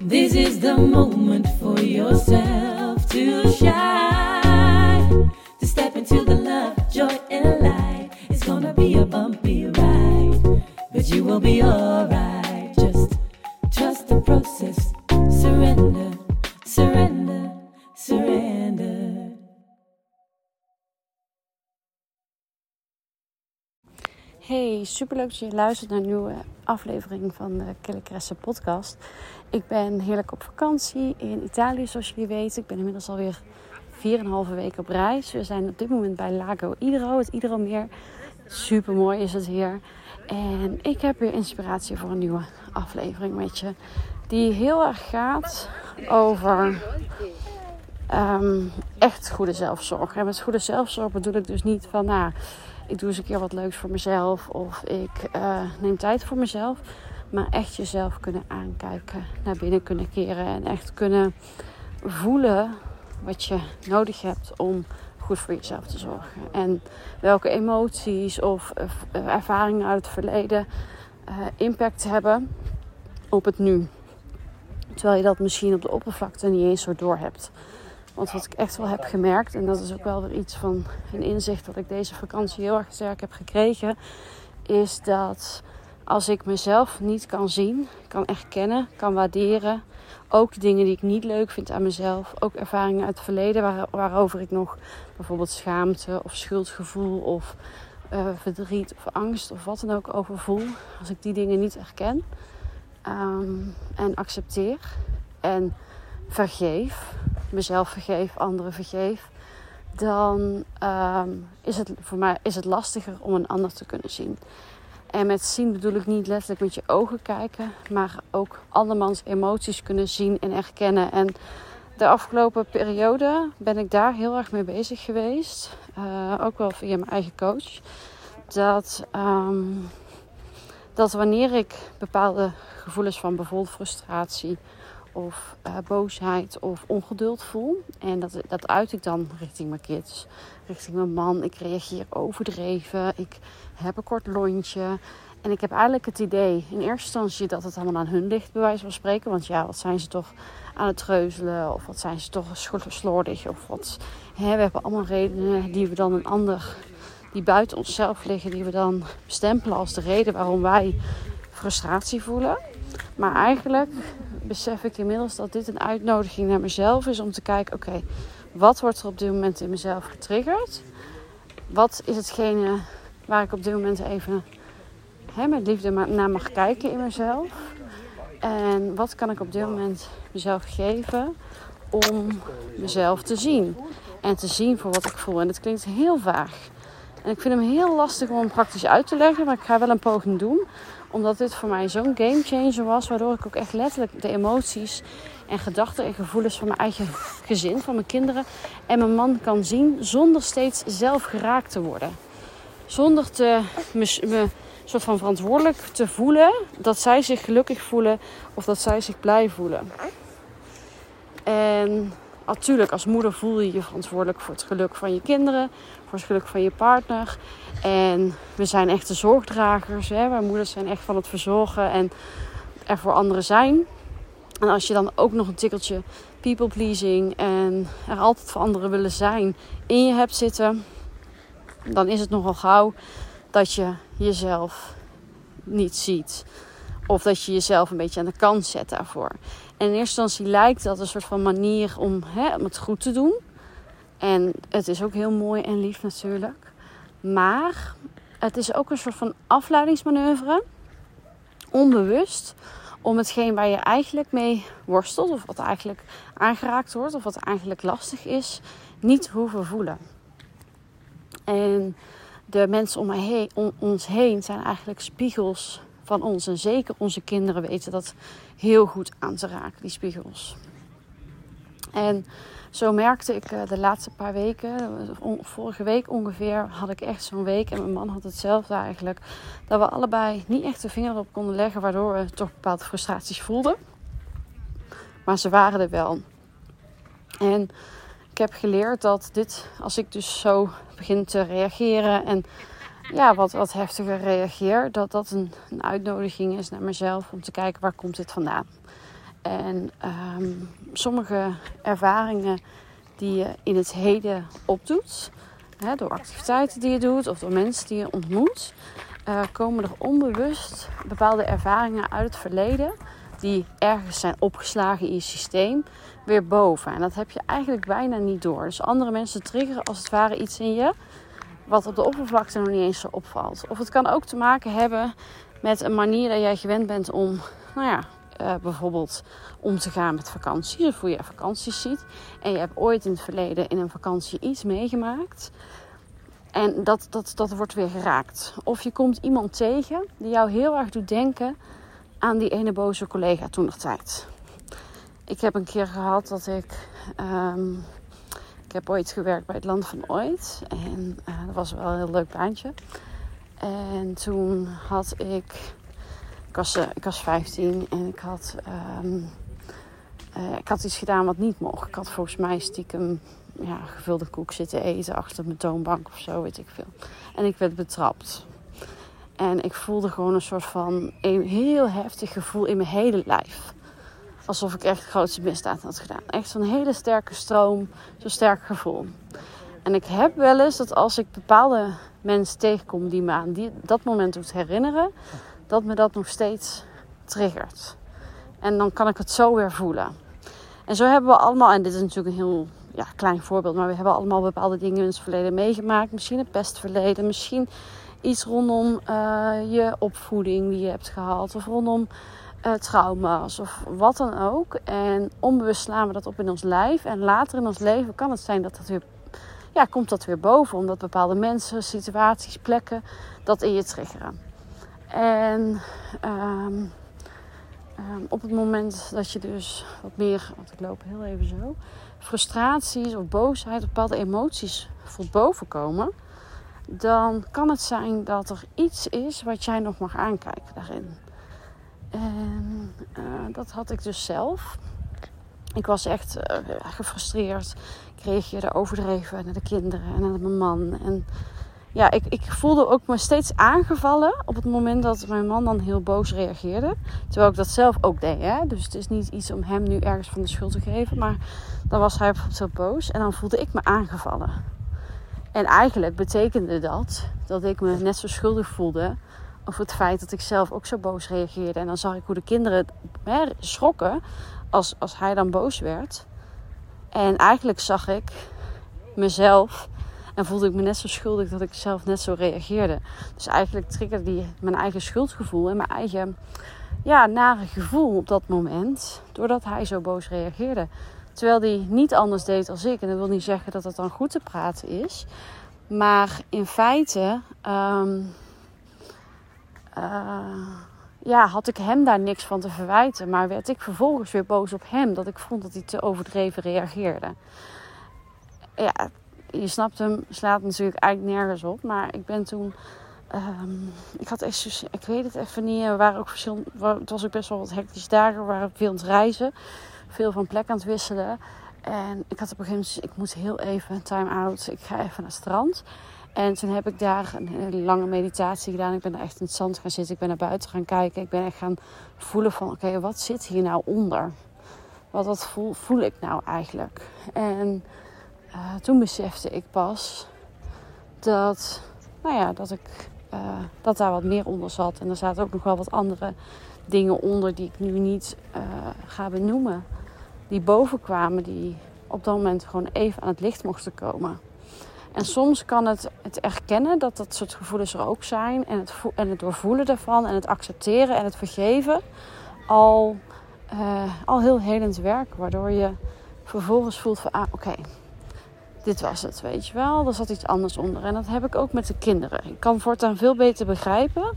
This is the moment for yourself to shine. To step into the love, joy, and light. It's gonna be a bumpy ride, but you will be alright. Just trust the process. Surrender, Hey, superleuk dat je luistert naar een nieuwe aflevering van de Kellekresse podcast. Ik ben heerlijk op vakantie in Italië, zoals jullie weten. Ik ben inmiddels alweer 4,5 weken op reis. We zijn op dit moment bij Lago Idro, het Idro-meer. Super mooi is het hier. En ik heb weer inspiratie voor een nieuwe aflevering met je. Die heel erg gaat over ehm, echt goede zelfzorg. En met goede zelfzorg bedoel ik dus niet van, nou, ik doe eens een keer wat leuks voor mezelf of ik uh, neem tijd voor mezelf. Maar echt jezelf kunnen aankijken, naar binnen kunnen keren en echt kunnen voelen wat je nodig hebt om goed voor jezelf te zorgen. En welke emoties of uh, ervaringen uit het verleden impact hebben op het nu. Terwijl je dat misschien op de oppervlakte niet eens zo door hebt. Want wat ik echt wel heb gemerkt, en dat is ook wel weer iets van een inzicht dat ik deze vakantie heel erg sterk heb gekregen, is dat als ik mezelf niet kan zien, kan erkennen, kan waarderen, ook dingen die ik niet leuk vind aan mezelf, ook ervaringen uit het verleden waar, waarover ik nog bijvoorbeeld schaamte of schuldgevoel of uh, verdriet of angst of wat dan ook over voel, als ik die dingen niet erken um, en accepteer en vergeef, mezelf vergeef, anderen vergeef, dan um, is het voor mij is het lastiger om een ander te kunnen zien. En met zien bedoel ik niet letterlijk met je ogen kijken, maar ook andermans emoties kunnen zien en erkennen. En de afgelopen periode ben ik daar heel erg mee bezig geweest, uh, ook wel via mijn eigen coach. Dat, um, dat wanneer ik bepaalde gevoelens van bijvoorbeeld frustratie of uh, boosheid of ongeduld voel. En dat, dat uit ik dan richting mijn kids, richting mijn man. Ik reageer overdreven, ik heb een kort lontje. En ik heb eigenlijk het idee in eerste instantie dat het allemaal aan hun ligt, bij wijze van spreken. Want ja, wat zijn ze toch aan het treuzelen? Of wat zijn ze toch slordig? Of wat. Hè, we hebben allemaal redenen die we dan een ander, die buiten onszelf liggen, die we dan bestempelen als de reden waarom wij frustratie voelen. Maar eigenlijk besef ik inmiddels dat dit een uitnodiging naar mezelf is om te kijken: oké, wat wordt er op dit moment in mezelf getriggerd? Wat is hetgene waar ik op dit moment even hè, met liefde naar mag kijken in mezelf? En wat kan ik op dit moment mezelf geven om mezelf te zien? En te zien voor wat ik voel. En dat klinkt heel vaag. En ik vind hem heel lastig om praktisch uit te leggen, maar ik ga wel een poging doen omdat dit voor mij zo'n gamechanger was. Waardoor ik ook echt letterlijk de emoties en gedachten en gevoelens van mijn eigen gezin, van mijn kinderen en mijn man kan zien. Zonder steeds zelf geraakt te worden. Zonder te, me, soort van verantwoordelijk te voelen dat zij zich gelukkig voelen of dat zij zich blij voelen. En natuurlijk, als moeder voel je je verantwoordelijk voor het geluk van je kinderen, voor het geluk van je partner. En we zijn echte zorgdragers. Hè? Wij moeders zijn echt van het verzorgen en er voor anderen zijn. En als je dan ook nog een tikkeltje people pleasing en er altijd voor anderen willen zijn in je hebt zitten, dan is het nogal gauw dat je jezelf niet ziet. Of dat je jezelf een beetje aan de kant zet daarvoor. In eerste instantie lijkt dat een soort van manier om, hè, om het goed te doen. En het is ook heel mooi en lief natuurlijk. Maar het is ook een soort van afleidingsmanoeuvre. Onbewust. Om hetgeen waar je eigenlijk mee worstelt. Of wat eigenlijk aangeraakt wordt. Of wat eigenlijk lastig is. Niet hoeven voelen. En de mensen om ons heen zijn eigenlijk spiegels van ons. En zeker onze kinderen weten dat heel goed aan te raken, die spiegels. En zo merkte ik eh, de laatste paar weken, vorige week ongeveer, had ik echt zo'n week. En mijn man had hetzelfde eigenlijk. Dat we allebei niet echt de vinger op konden leggen, waardoor we toch bepaalde frustraties voelden. Maar ze waren er wel. En ik heb geleerd dat dit, als ik dus zo begin te reageren en ja, wat, wat heftiger reageer, dat dat een, een uitnodiging is naar mezelf om te kijken waar komt dit vandaan. En ehm, sommige ervaringen die je in het heden opdoet, hè, door activiteiten die je doet of door mensen die je ontmoet, uh, komen er onbewust bepaalde ervaringen uit het verleden die ergens zijn opgeslagen in je systeem weer boven. En dat heb je eigenlijk bijna niet door. Dus andere mensen triggeren als het ware iets in je wat op de oppervlakte nog niet eens opvalt. Of het kan ook te maken hebben met een manier dat jij gewend bent om, nou ja, uh, bijvoorbeeld om te gaan met vakantie. Of hoe je vakanties ziet. En je hebt ooit in het verleden in een vakantie iets meegemaakt. En dat, dat, dat wordt weer geraakt. Of je komt iemand tegen die jou heel erg doet denken aan die ene boze collega toen nog tijd. Ik heb een keer gehad dat ik. Um, ik heb ooit gewerkt bij het Land van Ooit. En uh, dat was wel een heel leuk baantje. En toen had ik. Ik was, uh, ik was 15 en ik had. Um, uh, ik had iets gedaan wat niet mocht. Ik had volgens mij stiekem ja, gevulde koek zitten eten achter mijn toonbank of zo, weet ik veel. En ik werd betrapt. En ik voelde gewoon een soort van een heel heftig gevoel in mijn hele lijf. Alsof ik echt grootste misdaad had gedaan. Echt zo'n hele sterke stroom, zo'n sterk gevoel. En ik heb wel eens dat als ik bepaalde mensen tegenkom die me aan die, dat moment doet herinneren, dat me dat nog steeds triggert. En dan kan ik het zo weer voelen. En zo hebben we allemaal, en dit is natuurlijk een heel ja, klein voorbeeld, maar we hebben allemaal bepaalde dingen in het verleden meegemaakt. Misschien het pestverleden, misschien iets rondom uh, je opvoeding die je hebt gehad, of rondom uh, trauma's of wat dan ook. En onbewust slaan we dat op in ons lijf. En later in ons leven kan het zijn dat dat weer, ja, komt dat weer boven, omdat bepaalde mensen, situaties, plekken dat in je triggeren. En um, um, op het moment dat je dus wat meer, want ik loop heel even zo, frustraties of boosheid, bepaalde emoties voelt bovenkomen, dan kan het zijn dat er iets is wat jij nog mag aankijken daarin. En uh, dat had ik dus zelf. Ik was echt uh, gefrustreerd. Ik reageerde overdreven naar de kinderen en naar mijn man. En ja, ik, ik voelde ook me steeds aangevallen op het moment dat mijn man dan heel boos reageerde. Terwijl ik dat zelf ook deed. Hè? Dus het is niet iets om hem nu ergens van de schuld te geven. Maar dan was hij bijvoorbeeld zo boos en dan voelde ik me aangevallen. En eigenlijk betekende dat dat ik me net zo schuldig voelde over het feit dat ik zelf ook zo boos reageerde. En dan zag ik hoe de kinderen hè, schrokken als, als hij dan boos werd. En eigenlijk zag ik mezelf en voelde ik me net zo schuldig dat ik zelf net zo reageerde. Dus eigenlijk triggerde die mijn eigen schuldgevoel en mijn eigen ja, nare gevoel op dat moment. Doordat hij zo boos reageerde. Terwijl hij niet anders deed als ik. En dat wil niet zeggen dat het dan goed te praten is. Maar in feite um, uh, ja, had ik hem daar niks van te verwijten. Maar werd ik vervolgens weer boos op hem. Dat ik vond dat hij te overdreven reageerde. Ja, je snapt hem, slaat natuurlijk eigenlijk nergens op. Maar ik ben toen. Um, ik had echt, ik weet het even niet. Er waren ook verschillende. Het was ook best wel wat hectische dagen. We waren veel aan het reizen. Veel van plek aan het wisselen. En ik had op een gegeven moment. Ik moet heel even time out. Ik ga even naar het strand. En toen heb ik daar een lange meditatie gedaan. Ik ben echt in het zand gaan zitten. Ik ben naar buiten gaan kijken. Ik ben echt gaan voelen van... Oké, wat zit hier nou onder? Wat, wat voel, voel ik nou eigenlijk? En uh, toen besefte ik pas dat, nou ja, dat, ik, uh, dat daar wat meer onder zat. En er zaten ook nog wel wat andere dingen onder die ik nu niet uh, ga benoemen. Die bovenkwamen, die op dat moment gewoon even aan het licht mochten komen. En soms kan het, het erkennen dat dat soort gevoelens er ook zijn. En het, en het doorvoelen daarvan en het accepteren en het vergeven al, al heel helend werk. Waardoor je vervolgens voelt van, ah oké, dit was het, weet je wel. Er zat iets anders onder. En dat heb ik ook met de kinderen. Ik kan voortaan veel beter begrijpen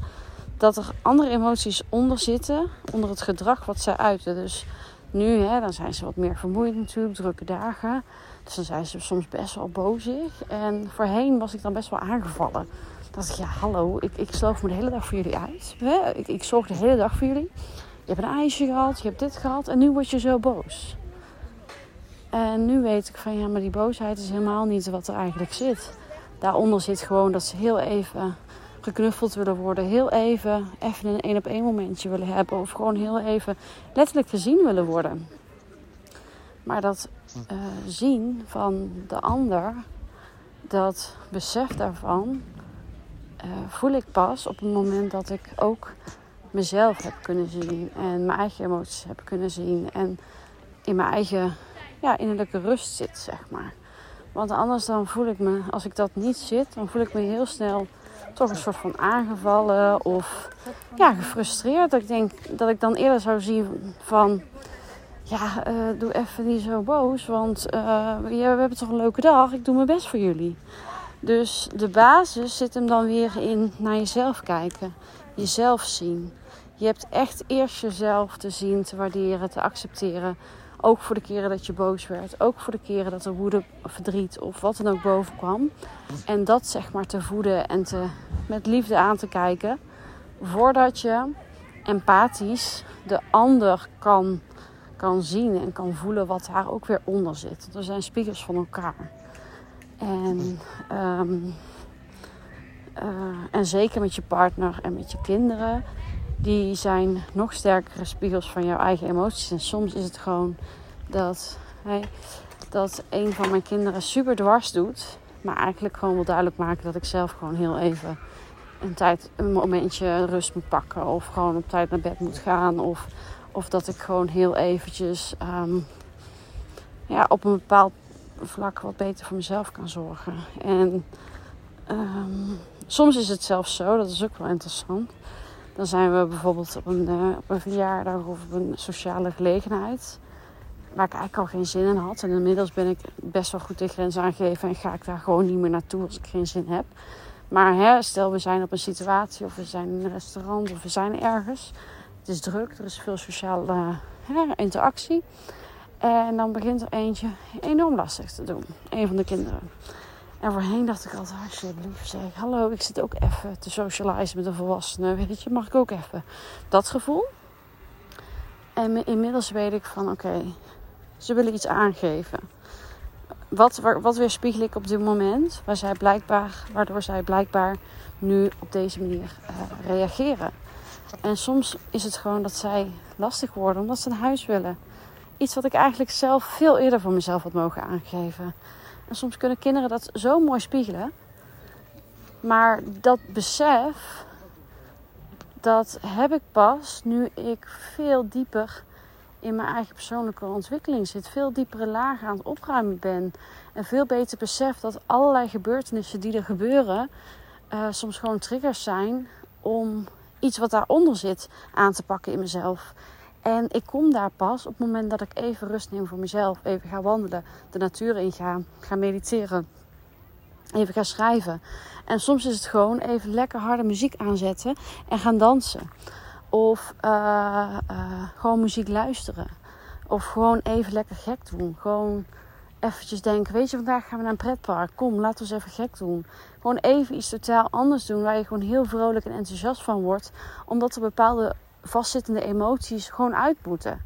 dat er andere emoties onder zitten, onder het gedrag wat zij uiten. Dus nu, hè, dan zijn ze wat meer vermoeid natuurlijk, drukke dagen. Dus dan zijn ze soms best wel bozig. En voorheen was ik dan best wel aangevallen. Dat ik, ja, hallo, ik, ik sloof me de hele dag voor jullie uit. Ik, ik zorg de hele dag voor jullie. Je hebt een ijsje gehad, je hebt dit gehad en nu word je zo boos. En nu weet ik van ja, maar die boosheid is helemaal niet wat er eigenlijk zit. Daaronder zit gewoon dat ze heel even geknuffeld willen worden. Heel even, even een één op één momentje willen hebben. Of gewoon heel even letterlijk gezien willen worden. Maar dat uh, zien van de ander, dat besef daarvan, uh, voel ik pas op het moment dat ik ook mezelf heb kunnen zien. En mijn eigen emoties heb kunnen zien. En in mijn eigen ja, innerlijke rust zit, zeg maar. Want anders dan voel ik me, als ik dat niet zit, dan voel ik me heel snel toch een soort van aangevallen of ja, gefrustreerd. Dat ik denk dat ik dan eerder zou zien van ja, uh, doe even niet zo boos, want uh, we hebben toch een leuke dag. Ik doe mijn best voor jullie. Dus de basis zit hem dan weer in naar jezelf kijken, jezelf zien. Je hebt echt eerst jezelf te zien, te waarderen, te accepteren. Ook voor de keren dat je boos werd. Ook voor de keren dat er woede, verdriet of wat dan ook boven kwam. En dat zeg maar te voeden en te, met liefde aan te kijken. Voordat je empathisch de ander kan, kan zien en kan voelen wat daar ook weer onder zit. Er zijn spiegels van elkaar. En, um, uh, en zeker met je partner en met je kinderen die zijn nog sterkere spiegels van jouw eigen emoties. En soms is het gewoon dat, dat een van mijn kinderen super dwars doet. Maar eigenlijk gewoon wil duidelijk maken dat ik zelf gewoon heel even een tijd, een momentje rust moet pakken. Of gewoon op tijd naar bed moet gaan. Of, of dat ik gewoon heel eventjes um, ja, op een bepaald vlak wat beter voor mezelf kan zorgen. En um, soms is het zelfs zo, dat is ook wel interessant dan zijn we bijvoorbeeld op een, uh, op een verjaardag of op een sociale gelegenheid. Waar ik eigenlijk al geen zin in had. En inmiddels ben ik best wel goed de grens aangegeven. En ga ik daar gewoon niet meer naartoe als ik geen zin heb. Maar hè, stel we zijn op een situatie of we zijn in een restaurant of we zijn ergens. Het is druk, er is veel sociale interactie. En dan begint er eentje enorm lastig te doen. Een van de kinderen. En voorheen dacht ik altijd, alsjeblieft zeg, hallo, ik zit ook even te socializen met een volwassene. Weet je, mag ik ook even? Dat gevoel. En inmiddels weet ik van, oké, ze willen iets aangeven. Wat, wat weerspiegel ik op dit moment? Waar zij blijkbaar, waardoor zij blijkbaar nu op deze manier uh, reageren. En soms is het gewoon dat zij lastig worden omdat ze een huis willen. Iets wat ik eigenlijk zelf veel eerder voor mezelf had mogen aangeven. En soms kunnen kinderen dat zo mooi spiegelen. Maar dat besef, dat heb ik pas nu ik veel dieper in mijn eigen persoonlijke ontwikkeling zit. Veel diepere lagen aan het opruimen ben. En veel beter besef dat allerlei gebeurtenissen die er gebeuren, uh, soms gewoon triggers zijn om iets wat daaronder zit aan te pakken in mezelf. En ik kom daar pas op het moment dat ik even rust neem voor mezelf. Even ga wandelen, de natuur in ga, ga mediteren. Even ga schrijven. En soms is het gewoon even lekker harde muziek aanzetten en gaan dansen. Of uh, uh, gewoon muziek luisteren. Of gewoon even lekker gek doen. Gewoon eventjes denken, weet je, vandaag gaan we naar een pretpark. Kom, laten we even gek doen. Gewoon even iets totaal anders doen waar je gewoon heel vrolijk en enthousiast van wordt. Omdat er bepaalde vastzittende emoties gewoon uit moeten.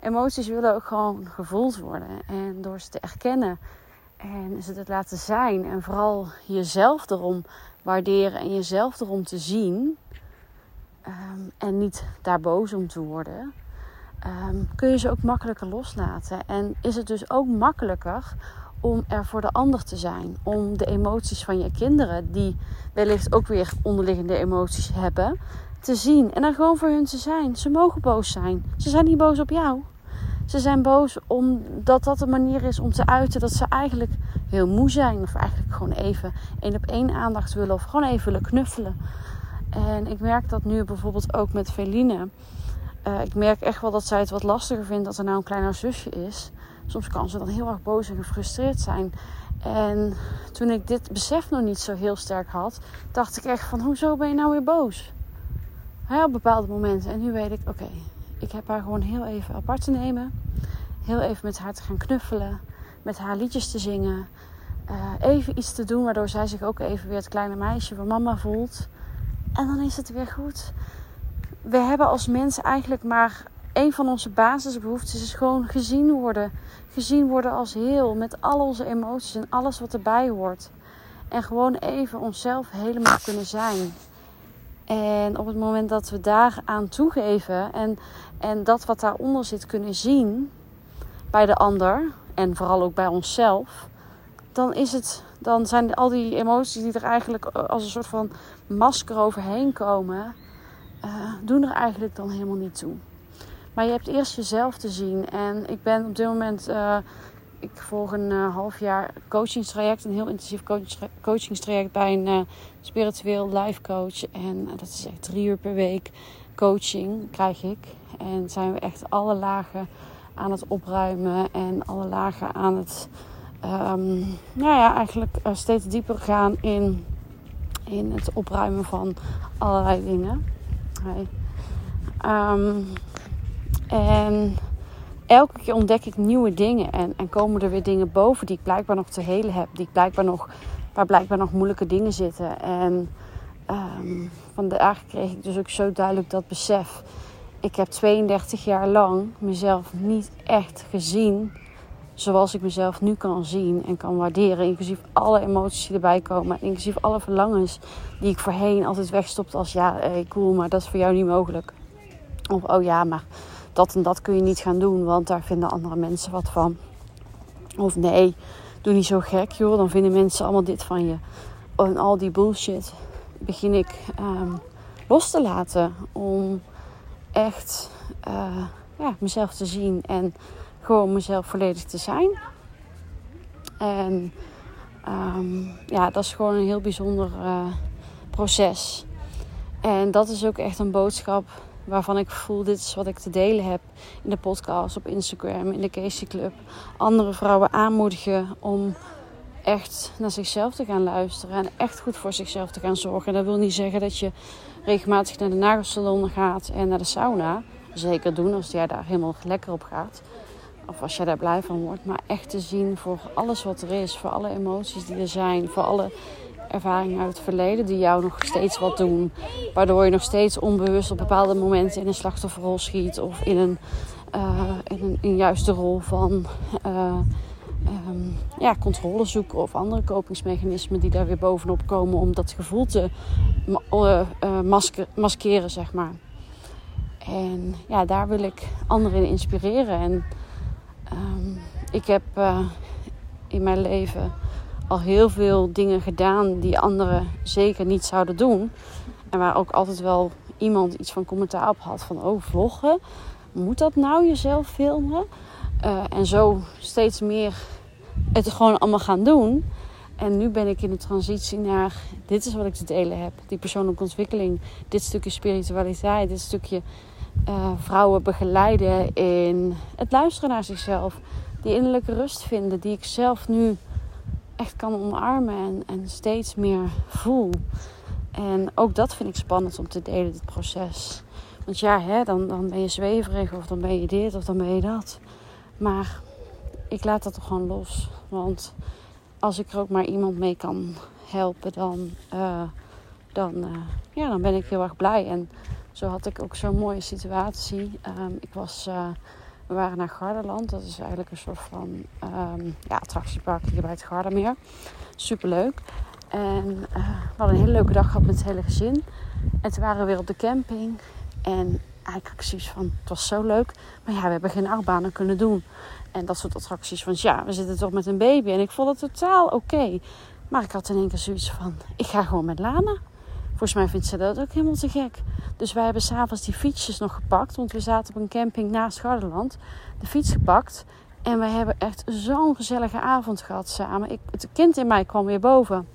Emoties willen ook gewoon gevoeld worden. En door ze te erkennen en ze het laten zijn. En vooral jezelf erom waarderen en jezelf erom te zien. Ehm, en niet daar boos om te worden. Ehm, kun je ze ook makkelijker loslaten. En is het dus ook makkelijker om er voor de ander te zijn. Om de emoties van je kinderen, die wellicht ook weer onderliggende emoties hebben, te zien en er gewoon voor hun te zijn. Ze mogen boos zijn. Ze zijn niet boos op jou. Ze zijn boos omdat dat de manier is om te uiten dat ze eigenlijk heel moe zijn. Of eigenlijk gewoon even één op één aandacht willen. Of gewoon even willen knuffelen. En ik merk dat nu bijvoorbeeld ook met Feline. Uh, ik merk echt wel dat zij het wat lastiger vindt dat er nou een kleiner zusje is. Soms kan ze dan heel erg boos en gefrustreerd zijn. En toen ik dit besef nog niet zo heel sterk had, dacht ik echt van hoezo ben je nou weer boos? op bepaalde momenten. En nu weet ik, oké, ik heb haar gewoon heel even apart te nemen. Heel even met haar te gaan knuffelen. Met haar liedjes te zingen. Uh, even iets te doen waardoor zij zich ook even weer het kleine meisje van mama voelt. En dan is het weer goed. We hebben als mensen eigenlijk maar een van onze basisbehoeftes is gewoon gezien worden. Gezien worden als heel, met al onze emoties en alles wat erbij hoort. En gewoon even onszelf helemaal kunnen zijn. En op het moment dat we daar aan toegeven en, en dat wat daaronder zit kunnen zien bij de ander en vooral ook bij onszelf, dan, is het, dan zijn al die emoties die er eigenlijk als een soort van masker overheen komen, uh, doen er eigenlijk dan helemaal niet toe. Maar je hebt eerst jezelf te zien. En ik ben op dit moment, uh, ik volg een uh, half jaar coachingstraject, een heel intensief coachingstraject bij een spiritueel life coach. En dat is echt drie uur per week coaching krijg ik. En zijn we echt alle lagen aan het opruimen en alle lagen aan het, um, nou ja, eigenlijk steeds dieper gaan in, in het opruimen van allerlei dingen. Um, en elke keer ontdek ik nieuwe dingen en, en komen er weer dingen boven die ik blijkbaar nog te helen heb, die blijkbaar nog, waar blijkbaar nog moeilijke dingen zitten. En um, vandaag kreeg ik dus ook zo duidelijk dat besef. Ik heb 32 jaar lang mezelf niet echt gezien zoals ik mezelf nu kan zien en kan waarderen. Inclusief alle emoties die erbij komen. Inclusief alle verlangens die ik voorheen altijd wegstopte als ja, hey, cool, maar dat is voor jou niet mogelijk. Of oh ja, maar dat en dat kun je niet gaan doen, want daar vinden andere mensen wat van. Of nee, doe niet zo gek joh, dan vinden mensen allemaal dit van je. En al die bullshit begin ik um, los te laten om echt uh, ja, mezelf te zien en gewoon mezelf volledig te zijn. En um, ja, dat is gewoon een heel bijzonder uh, proces. En dat is ook echt een boodschap waarvan ik voel, dit is wat ik te delen heb in de podcast, op Instagram, in de Casey Club. Andere vrouwen aanmoedigen om echt naar zichzelf te gaan luisteren en echt goed voor zichzelf te gaan zorgen. Dat wil niet zeggen dat je regelmatig naar de nagelsalon gaat en naar de sauna. Zeker doen als jij daar helemaal lekker op gaat. Of als jij daar blij van wordt. Maar echt te zien voor alles wat er is. Voor alle emoties die er zijn. Voor alle ervaringen uit het verleden die jou nog steeds wat doen. Waardoor je nog steeds onbewust op bepaalde momenten in een slachtofferrol schiet. Of in een, uh, in een, juiste rol van uh, um, ja, controle zoeken. Of andere kopingsmechanismen die daar weer bovenop komen. Om dat gevoel te masker, maskeren, zeg maar. En ja, daar wil ik anderen in inspireren. En um, ik heb in mijn leven al heel veel dingen gedaan die anderen zeker niet zouden doen. En waar ook altijd wel iemand iets van commentaar op had van oh vloggen, moet dat nou jezelf filmen? Uh, en zo steeds meer het gewoon allemaal gaan doen. En nu ben ik in de transitie naar dit is wat ik te delen heb. Die persoonlijke ontwikkeling, dit stukje spiritualiteit, dit stukje uh, vrouwen begeleiden in het luisteren naar zichzelf. Die innerlijke rust vinden die ik zelf nu echt kan omarmen en, en steeds meer voel. En ook dat vind ik spannend om te delen, dit proces. Want ja, hè, dan, dan ben je zweverig of dan ben je dit of dan ben je dat. Maar ik laat dat toch gewoon los. Want als ik er ook maar iemand mee kan helpen, dan, uh, dan, uh, ja, dan ben ik heel erg blij. En zo had ik ook zo'n mooie situatie. Um, ik was uh, we waren naar Garderland. Dat is eigenlijk een soort van um, ja, attractiepark hier bij het Gardermeer. Superleuk. En uh, we hadden een hele leuke dag gehad met het hele gezin. En toen waren we weer op de camping. En eigenlijk zoiets van, het was zo leuk. Maar ja, we hebben geen achtbanen kunnen doen. En dat soort attracties. Want ja, we zitten toch met een baby. En ik vond het totaal oké. Maar ik had in één keer zoiets van, ik ga gewoon met Lana. Volgens mij vindt ze dat ook helemaal te gek. Dus wij hebben s'avonds die fietsjes nog gepakt. Want we zaten op een camping naast Garderland. De fiets gepakt. En we hebben echt zo'n gezellige avond gehad samen. Ik, het kind in mij kwam weer boven.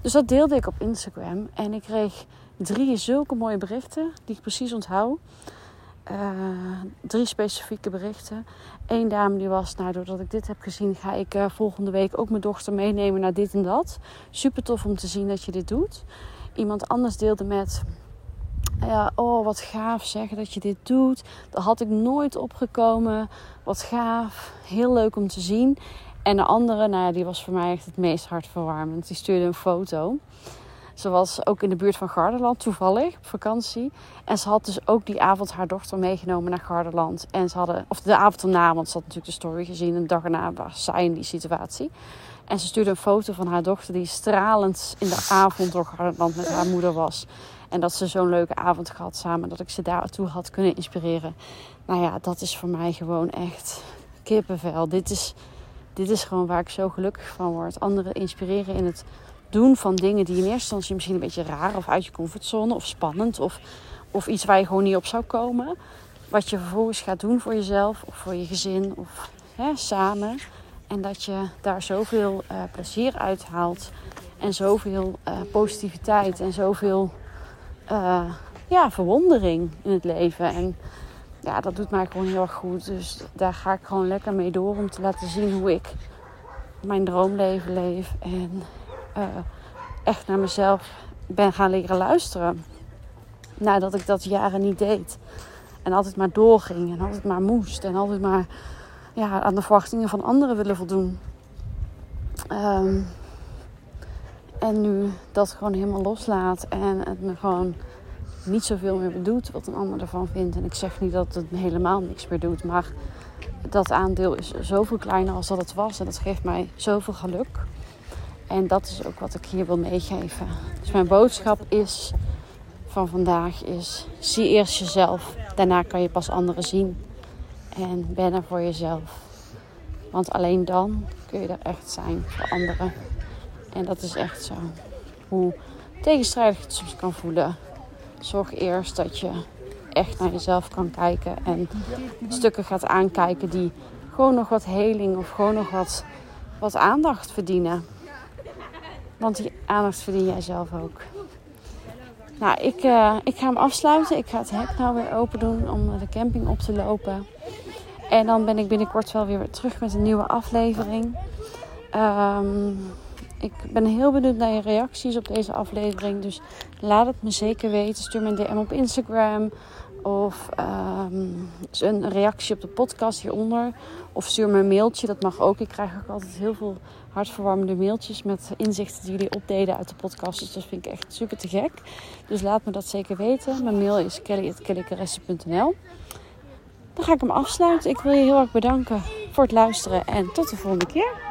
Dus dat deelde ik op Instagram. En ik kreeg drie zulke mooie berichten. Die ik precies onthoud. Uh, drie specifieke berichten. Eén dame die was, nou doordat ik dit heb gezien, ga ik uh, volgende week ook mijn dochter meenemen naar dit en dat. Super tof om te zien dat je dit doet. Iemand anders deelde met, ja, oh wat gaaf zeggen dat je dit doet. Dat had ik nooit opgekomen. Wat gaaf. Heel leuk om te zien. En de andere, nou ja, die was voor mij echt het meest hartverwarmend. Die stuurde een foto. Ze was ook in de buurt van Garderland, toevallig, op vakantie. En ze had dus ook die avond haar dochter meegenomen naar Garderland. En ze hadden, of de avond erna, want ze had natuurlijk de story gezien. En de dag erna was zij in die situatie. En ze stuurde een foto van haar dochter die stralend in de avond door Garderland met haar moeder was. En dat ze zo'n leuke avond gehad samen. Dat ik ze daartoe had kunnen inspireren. Nou ja, dat is voor mij gewoon echt kippenvel. Dit is, dit is gewoon waar ik zo gelukkig van word. Anderen inspireren in het doen van dingen die in eerste instantie misschien een beetje raar of uit je comfortzone of spannend of, of iets waar je gewoon niet op zou komen. Wat je vervolgens gaat doen voor jezelf of voor je gezin of hè, samen. En dat je daar zoveel uh, plezier uit haalt. En zoveel uh, positiviteit en zoveel uh, ja, verwondering in het leven. En ja, dat doet mij gewoon heel erg goed. Dus daar ga ik gewoon lekker mee door om te laten zien hoe ik mijn droomleven leef. En echt naar mezelf ben gaan leren luisteren. Nadat ik dat jaren niet deed. En altijd maar doorging en altijd maar moest. En altijd maar ja, aan de verwachtingen van anderen willen voldoen. Um, en nu dat gewoon helemaal loslaat en het me gewoon niet zoveel meer doet wat een ander ervan vindt. En ik zeg niet dat het helemaal niks meer doet, maar dat aandeel is zoveel kleiner als dat het was. En dat geeft mij zoveel geluk. En dat is ook wat ik hier wil meegeven. Dus mijn boodschap is van vandaag is: zie eerst jezelf, daarna kan je pas anderen zien. En ben er voor jezelf. Want alleen dan kun je er echt zijn voor anderen. En dat is echt zo. Hoe tegenstrijdig het soms kan voelen. Zorg eerst dat je echt naar jezelf kan kijken. En stukken gaat aankijken die gewoon nog wat heling of gewoon nog wat, wat aandacht verdienen. Want die aandacht verdien jij zelf ook. Nou, ik, uh, ik ga hem afsluiten. Ik ga het hek nou weer open doen om de camping op te lopen. En dan ben ik binnenkort wel weer terug met een nieuwe aflevering. Um, ik ben heel benieuwd naar je reacties op deze aflevering. Dus laat het me zeker weten. Stuur me een DM op Instagram. Of um, een reactie op de podcast hieronder. Of stuur me een mailtje. Dat mag ook. Ik krijg ook altijd heel veel hartverwarmende mailtjes met inzichten die jullie opdeden uit de podcast. Dus dat vind ik echt super te gek. Dus laat me dat zeker weten. Mijn mail is kelly.kellycaresse.nl Dan ga ik hem afsluiten. Ik wil je heel erg bedanken voor het luisteren. En tot de volgende keer.